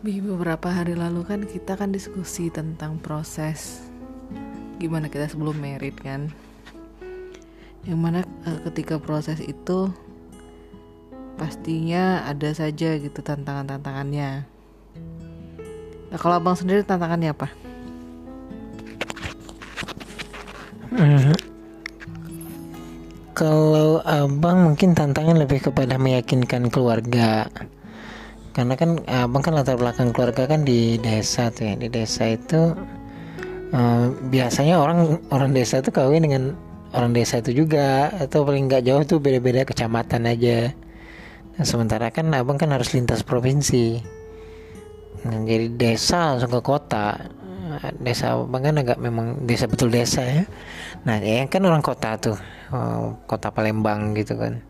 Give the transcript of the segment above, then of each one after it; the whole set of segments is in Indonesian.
Beberapa hari lalu kan kita kan diskusi tentang proses gimana kita sebelum merit kan. Yang mana eh, ketika proses itu pastinya ada saja gitu tantangan-tantangannya. Nah, kalau abang sendiri tantangannya apa? Hmm. Kalau abang mungkin tantangan lebih kepada meyakinkan keluarga karena kan abang kan latar belakang keluarga kan di desa tuh ya. Di desa itu uh, biasanya orang orang desa itu kawin dengan orang desa itu juga. Atau paling nggak jauh tuh beda-beda kecamatan aja. Nah, sementara kan abang kan harus lintas provinsi. Nah, jadi desa langsung ke kota. Desa abang kan agak memang desa betul desa ya. Nah ya kan orang kota tuh. Oh, kota Palembang gitu kan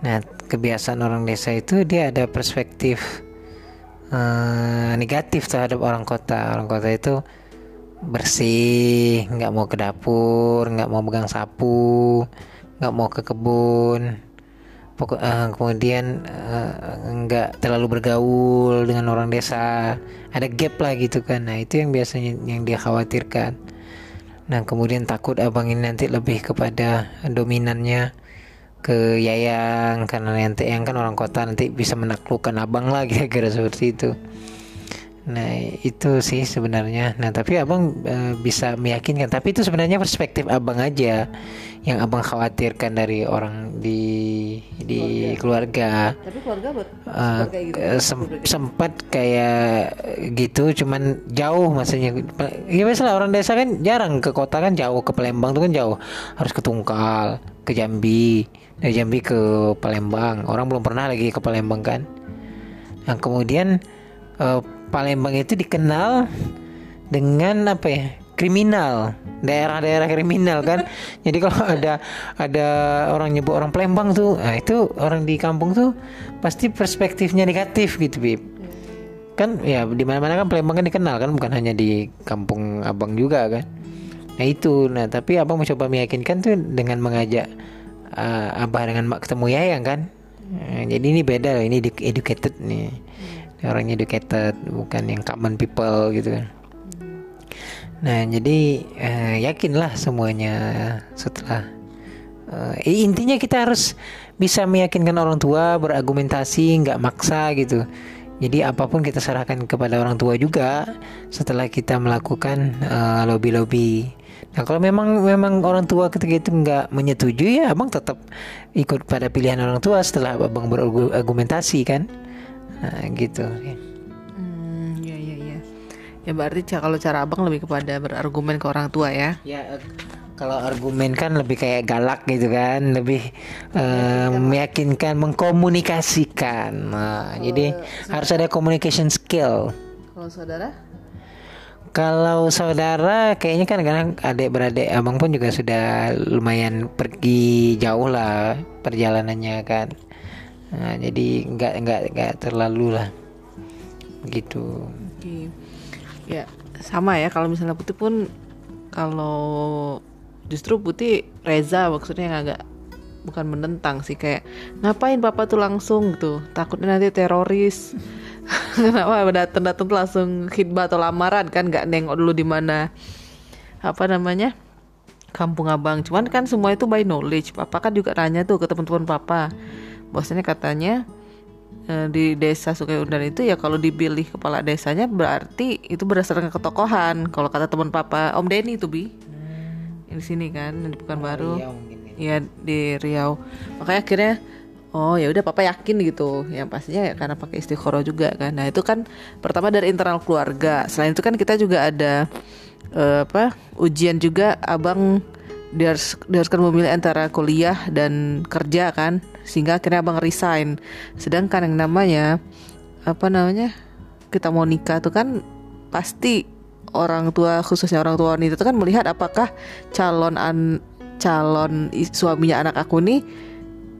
Nah, kebiasaan orang desa itu dia ada perspektif uh, negatif terhadap orang kota. Orang kota itu bersih, nggak mau ke dapur, nggak mau pegang sapu, nggak mau ke kebun. Pokok, uh, kemudian uh, nggak terlalu bergaul dengan orang desa. Ada gap lah gitu kan. Nah, itu yang biasanya yang dia khawatirkan. Nah, kemudian takut abang ini nanti lebih kepada dominannya ke Yayang karena nanti yang kan orang kota nanti bisa menaklukkan abang lah kira-kira seperti itu. Nah itu sih sebenarnya. Nah tapi abang e, bisa meyakinkan. Tapi itu sebenarnya perspektif abang aja yang abang khawatirkan dari orang di di keluarga, keluarga. tapi keluarga buat uh, gitu, sem sempat kayak gitu cuman jauh maksudnya. Ya misalnya orang desa kan jarang ke kota kan jauh ke Palembang tuh kan jauh. Harus ke Tungkal ke Jambi dari Jambi ke Palembang. Orang belum pernah lagi ke Palembang kan? Nah kemudian uh, Palembang itu dikenal dengan apa ya? Kriminal. Daerah-daerah kriminal kan? Jadi kalau ada ada orang nyebut orang Palembang tuh nah itu orang di kampung tuh pasti perspektifnya negatif gitu bib. Kan ya di mana-mana kan Palembang kan dikenal kan? Bukan hanya di kampung abang juga kan? Nah itu. Nah tapi abang mencoba meyakinkan tuh dengan mengajak uh, abah dengan mak ketemu Yayang kan? Uh, jadi ini beda loh ini educated nih. Orangnya educated bukan yang common people gitu kan. Nah jadi uh, yakinlah semuanya setelah uh, intinya kita harus bisa meyakinkan orang tua berargumentasi nggak maksa gitu. Jadi apa pun kita serahkan kepada orang tua juga setelah kita melakukan uh, lobby lobby Nah kalau memang memang orang tua ketika itu nggak menyetujui ya abang tetap ikut pada pilihan orang tua setelah abang berargumentasi kan, nah, gitu. Hmm, ya ya ya. Ya berarti kalau cara abang lebih kepada berargumen ke orang tua ya? Ya kalau argumen kan lebih kayak galak gitu kan, lebih uh, meyakinkan, mengkomunikasikan. Nah, jadi harus ada communication skill. Kalau saudara? Kalau saudara kayaknya kan karena adik beradik abang pun juga sudah lumayan pergi jauh lah perjalanannya kan. Nah, jadi nggak nggak nggak terlalu lah begitu. Oke. Ya sama ya kalau misalnya putih pun kalau justru putih Reza maksudnya yang agak bukan menentang sih kayak ngapain papa tuh langsung gitu takutnya nanti teroris kenapa datang datang langsung khidbah atau lamaran? Kan nggak nengok dulu di mana apa namanya kampung abang. Cuman kan semua itu by knowledge. Papa kan juga nanya tuh ke teman-teman papa. Bosnya katanya eh, di desa Sungai Undan itu ya kalau dipilih kepala desanya berarti itu berdasarkan ketokohan. Kalau kata teman papa Om Denny itu bi. Hmm. di sini kan di Pekanbaru. Oh, iya, ya. Di Riau. Makanya akhirnya oh ya udah papa yakin gitu. Yang pastinya ya karena pakai istiqoroh juga kan. Nah itu kan pertama dari internal keluarga. Selain itu kan kita juga ada uh, apa ujian juga. Abang diharus diharuskan memilih antara kuliah dan kerja kan sehingga akhirnya abang resign. Sedangkan yang namanya apa namanya kita mau nikah tuh kan pasti orang tua khususnya orang tua wanita itu kan melihat apakah calon an calon suaminya anak aku nih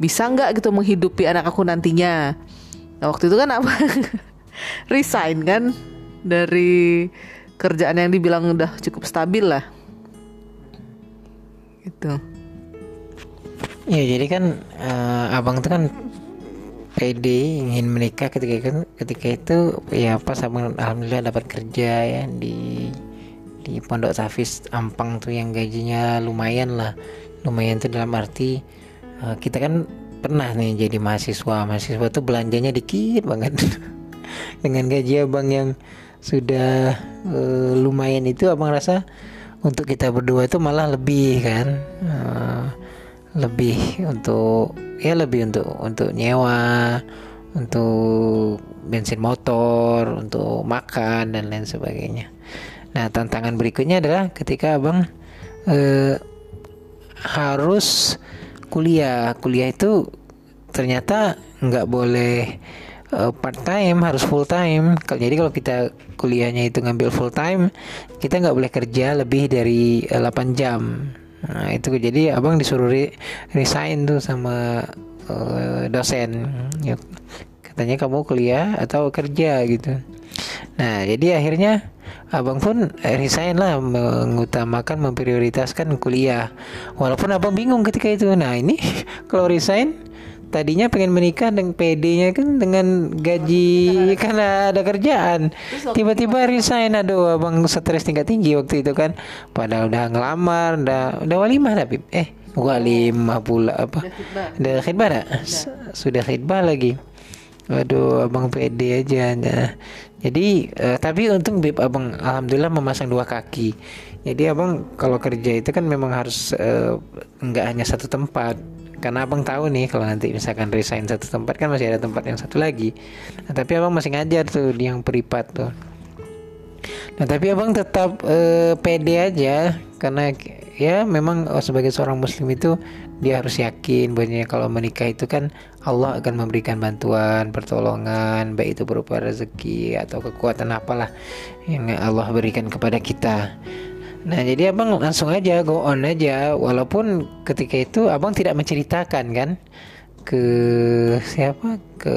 bisa nggak gitu menghidupi anak aku nantinya? Nah, waktu itu kan apa? Resign kan? Dari kerjaan yang dibilang udah cukup stabil lah. Gitu. Ya jadi kan uh, abang tuh kan pede ingin menikah ketika itu ketika itu ya pas abang alhamdulillah dapat kerja ya di di pondok Tafis Ampang tuh yang gajinya lumayan lah. Lumayan tuh dalam arti uh, kita kan pernah nih jadi mahasiswa. Mahasiswa tuh belanjanya dikit banget. Dengan gaji abang yang sudah uh, lumayan itu abang rasa untuk kita berdua itu malah lebih kan. Uh, lebih untuk ya lebih untuk untuk nyewa untuk bensin motor untuk makan dan lain sebagainya. Nah tantangan berikutnya adalah ketika abang eh, harus kuliah kuliah itu ternyata nggak boleh uh, part time harus full time jadi kalau kita kuliahnya itu ngambil full time kita nggak boleh kerja lebih dari 8 jam Nah itu jadi abang disuruh re resign tuh sama uh, dosen. Ya, katanya kamu kuliah atau kerja gitu. Nah jadi akhirnya abang pun resign lah mengutamakan memprioritaskan kuliah. Walaupun abang bingung ketika itu. Nah ini kalau resign tadinya pengen menikah dengan PD-nya kan dengan gaji karena ada kerjaan. Tiba-tiba resign aduh abang stres tingkat tinggi waktu itu kan. Padahal udah ngelamar udah udah walimah tapi eh walimah pula apa? Udah khidbah sudah khidbah lagi Waduh, abang pede aja. Nah, jadi, uh, tapi untung bib abang alhamdulillah memasang dua kaki. Jadi abang kalau kerja itu kan memang harus uh, nggak hanya satu tempat karena abang tahu nih kalau nanti misalkan resign satu tempat kan masih ada tempat yang satu lagi nah, tapi abang masih ngajar tuh di yang peripat tuh nah tapi abang tetap uh, pede aja karena ya memang oh, sebagai seorang muslim itu dia harus yakin bahwa kalau menikah itu kan Allah akan memberikan bantuan pertolongan baik itu berupa rezeki atau kekuatan apalah yang Allah berikan kepada kita. Nah jadi abang langsung aja go on aja. Walaupun ketika itu abang tidak menceritakan kan ke siapa? Ke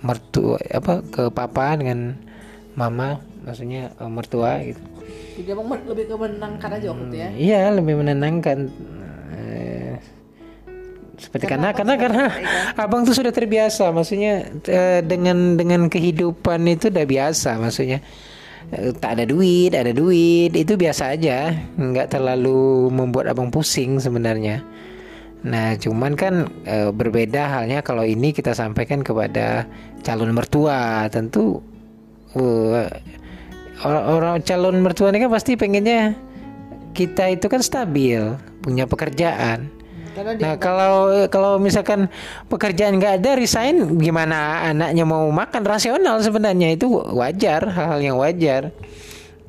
mertua apa? Ke papa dengan mama maksudnya uh, mertua gitu. Jadi abang lebih ke menenangkan aja waktu itu ya? Hmm, iya lebih menenangkan. Uh, seperti karena karena karena, karena abang tuh sudah terbiasa maksudnya uh, dengan dengan kehidupan itu udah biasa maksudnya Eh, tak ada duit, ada duit, itu biasa aja, nggak terlalu membuat abang pusing sebenarnya. Nah, cuman kan e, berbeda halnya kalau ini kita sampaikan kepada calon mertua, tentu uh, orang calon mertua ini kan pasti pengennya kita itu kan stabil, punya pekerjaan. Nah kalau kalau misalkan pekerjaan nggak ada resign gimana anaknya mau makan? Rasional sebenarnya itu wajar hal-hal yang wajar.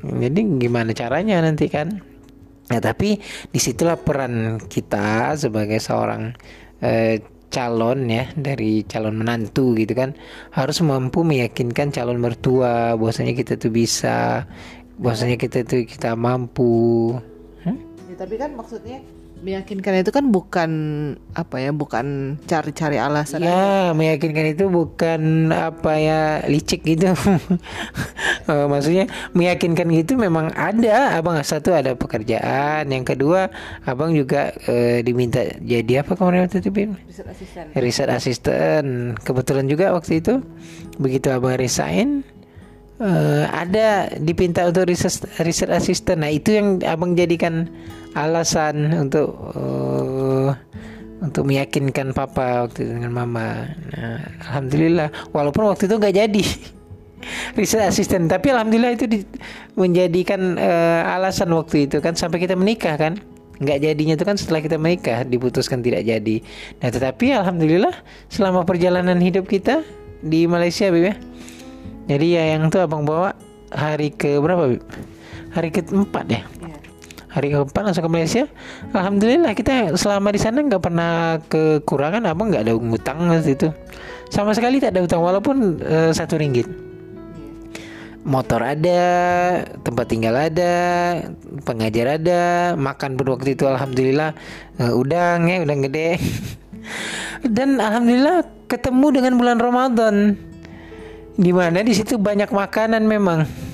Jadi gimana caranya nanti kan? Nah tapi di situlah peran kita sebagai seorang eh, calon ya dari calon menantu gitu kan harus mampu meyakinkan calon mertua bahwasanya kita tuh bisa bahwasanya kita tuh kita mampu hmm? ya, tapi kan maksudnya meyakinkan itu kan bukan apa ya bukan cari-cari alasan ya aja. meyakinkan itu bukan apa ya licik gitu. Uh, maksudnya meyakinkan gitu memang ada. Abang satu ada pekerjaan yang kedua abang juga uh, diminta jadi apa kemarin waktu itu Bim? riset asisten. Riset asisten. Kebetulan juga waktu itu begitu abang resign uh, ada dipinta untuk riset riset asisten. Nah itu yang abang jadikan alasan untuk uh, untuk meyakinkan papa waktu itu dengan mama. Nah, alhamdulillah. Walaupun waktu itu nggak jadi riset asisten tapi alhamdulillah itu di, menjadikan uh, alasan waktu itu kan sampai kita menikah kan. Nggak jadinya itu kan setelah kita menikah diputuskan tidak jadi. Nah tetapi alhamdulillah selama perjalanan hidup kita di Malaysia Bib ya. Jadi ya yang tuh abang bawa hari ke berapa Bib? Hari keempat ya hari keempat langsung ke Malaysia. Alhamdulillah kita selama di sana nggak pernah kekurangan abang nggak ada utang itu. Sama sekali tak ada utang walaupun uh, satu ringgit. Motor ada tempat tinggal ada pengajar ada makan pun waktu itu alhamdulillah uh, udang ya udang gede. Dan alhamdulillah ketemu dengan bulan Ramadan. Di mana? Di situ banyak makanan memang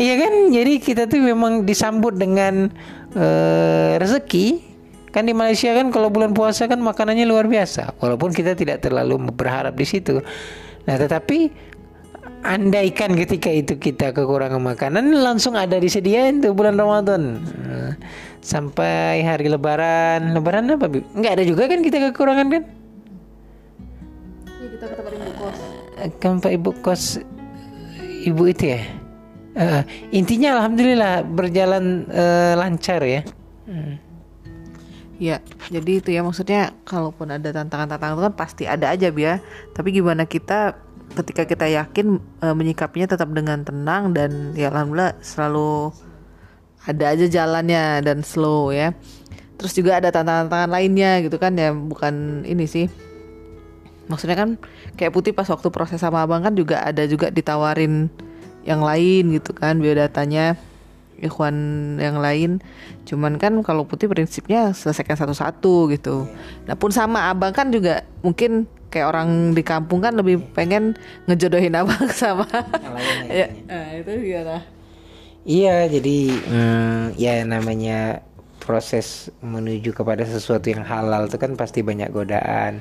Iya kan, jadi kita tuh memang disambut dengan uh, rezeki Kan di Malaysia kan kalau bulan puasa kan makanannya luar biasa. Walaupun kita tidak terlalu berharap di situ. Nah, tetapi andaikan ketika itu kita kekurangan makanan langsung ada disediain tuh bulan Ramadan. Nah, sampai hari lebaran. Lebaran apa? Bib? Enggak ada juga kan kita kekurangan kan? Iya, kita ke tempat ibu kos. Kan Pak Ibu kos Ibu itu ya. Eh, intinya alhamdulillah berjalan eh, lancar ya. Hmm. Ya, jadi itu ya maksudnya kalaupun ada tantangan-tantangan itu kan pasti ada aja ya. Tapi gimana kita ketika kita yakin e, menyikapinya tetap dengan tenang dan ya alhamdulillah selalu ada aja jalannya dan slow ya. Terus juga ada tantangan-tantangan lainnya gitu kan ya bukan ini sih. Maksudnya kan kayak putih pas waktu proses sama abang kan juga ada juga ditawarin yang lain gitu kan biodatanya ikhwan yang lain. Cuman kan kalau putih prinsipnya selesaikan satu-satu gitu. Nah pun sama abang kan juga mungkin kayak orang di kampung kan lebih pengen ngejodohin abang sama ya nah, itu gimana? Iya, jadi hmm, ya namanya proses menuju kepada sesuatu yang halal itu kan pasti banyak godaan.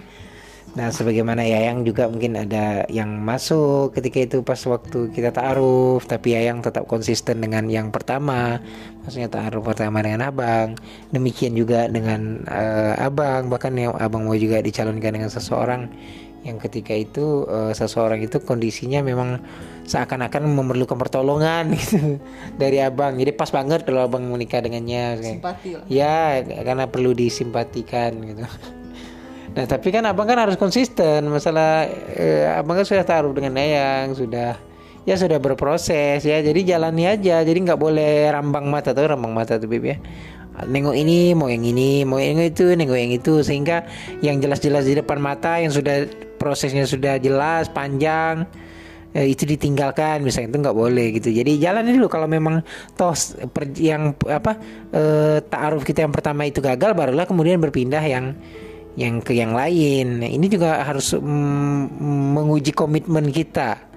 Nah, sebagaimana Yayang juga mungkin ada yang masuk ketika itu pas waktu kita ta'aruf, tapi Yayang tetap konsisten dengan yang pertama, maksudnya ta'aruf pertama dengan Abang. Demikian juga dengan eh, Abang, bahkan yang Abang mau juga dicalonkan dengan seseorang yang ketika itu eh, seseorang itu kondisinya memang seakan-akan memerlukan pertolongan gitu dari Abang. Jadi pas banget kalau Abang menikah dengannya. simpati lah Ya, karena perlu disimpatikan gitu. Nah, tapi kan abang kan harus konsisten. Masalah eh, abang kan sudah taruh dengan Eyang, sudah ya sudah berproses ya. Jadi jalani aja. Jadi nggak boleh rambang mata tuh, rambang mata tuh Bib ya. Nengok ini, mau yang ini, mau yang itu, nengok yang itu sehingga yang jelas-jelas di depan mata yang sudah prosesnya sudah jelas, panjang eh, itu ditinggalkan misalnya itu nggak boleh gitu jadi jalan dulu kalau memang toh yang apa eh, taaruf kita yang pertama itu gagal barulah kemudian berpindah yang yang ke yang lain. Nah, ini juga harus mm, menguji komitmen kita.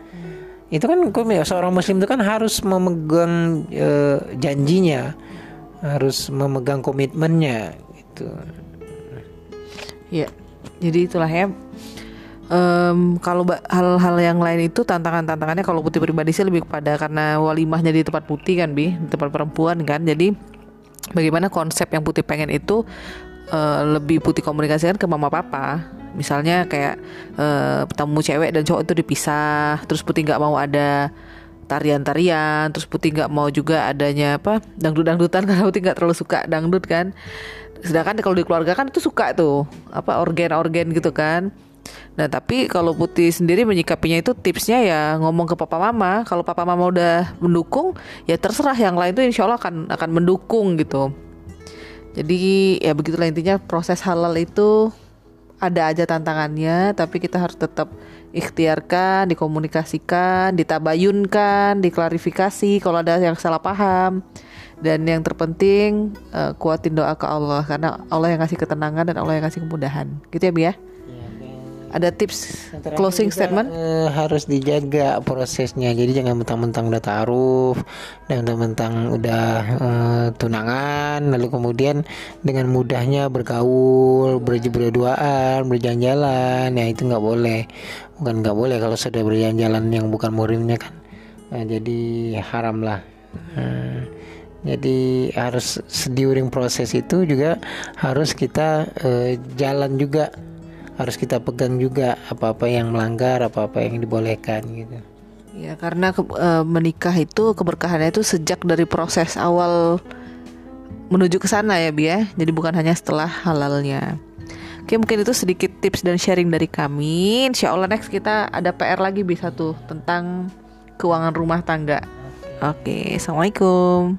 Itu kan seorang muslim itu kan harus memegang eh, janjinya harus memegang komitmennya gitu. Ya jadi itulah ya. Em, kalau hal-hal yang lain itu tantangan-tantangannya kalau putih pribadi sih lebih kepada karena walimahnya di tempat putih kan bi di tempat perempuan kan. Jadi bagaimana konsep yang putih pengen itu eh, lebih putih komunikasikan ke mama papa misalnya kayak eh, tamu cewek dan cowok itu dipisah terus putih nggak mau ada tarian-tarian terus putih nggak mau juga adanya apa dangdut-dangdutan karena putih nggak terlalu suka dangdut kan sedangkan kalau di keluarga kan itu suka tuh apa organ-organ gitu kan Nah tapi kalau Putih sendiri menyikapinya itu tipsnya ya ngomong ke papa mama. Kalau papa mama udah mendukung, ya terserah yang lain tuh insya Allah akan akan mendukung gitu. Jadi ya begitulah intinya proses halal itu ada aja tantangannya, tapi kita harus tetap ikhtiarkan, dikomunikasikan, ditabayunkan, diklarifikasi kalau ada yang salah paham. Dan yang terpenting eh, kuatin doa ke Allah karena Allah yang ngasih ketenangan dan Allah yang ngasih kemudahan. Gitu ya Bi ya? Ada tips closing juga, statement? eh, harus dijaga prosesnya. Jadi jangan mentang-mentang udah taruh dan mentang-mentang udah eh, tunangan, lalu kemudian dengan mudahnya bergaul, ber- berduaan, berjalan-jalan. Ya itu nggak boleh. Bukan nggak boleh kalau sudah berjalan-jalan yang bukan murimnya kan. Nah, jadi haram lah. Hmm. Jadi harus diuring proses itu juga harus kita eh, jalan juga harus kita pegang juga apa-apa yang melanggar, apa-apa yang dibolehkan gitu. Ya karena ke- eh, menikah itu keberkahannya itu sejak dari proses awal menuju ke sana ya Bi ya. Jadi bukan hanya setelah halalnya. Oke mungkin itu sedikit tips dan sharing dari kami. Insya Allah next kita ada PR lagi bisa tuh tentang keuangan rumah tangga. Oke, assalamualaikum.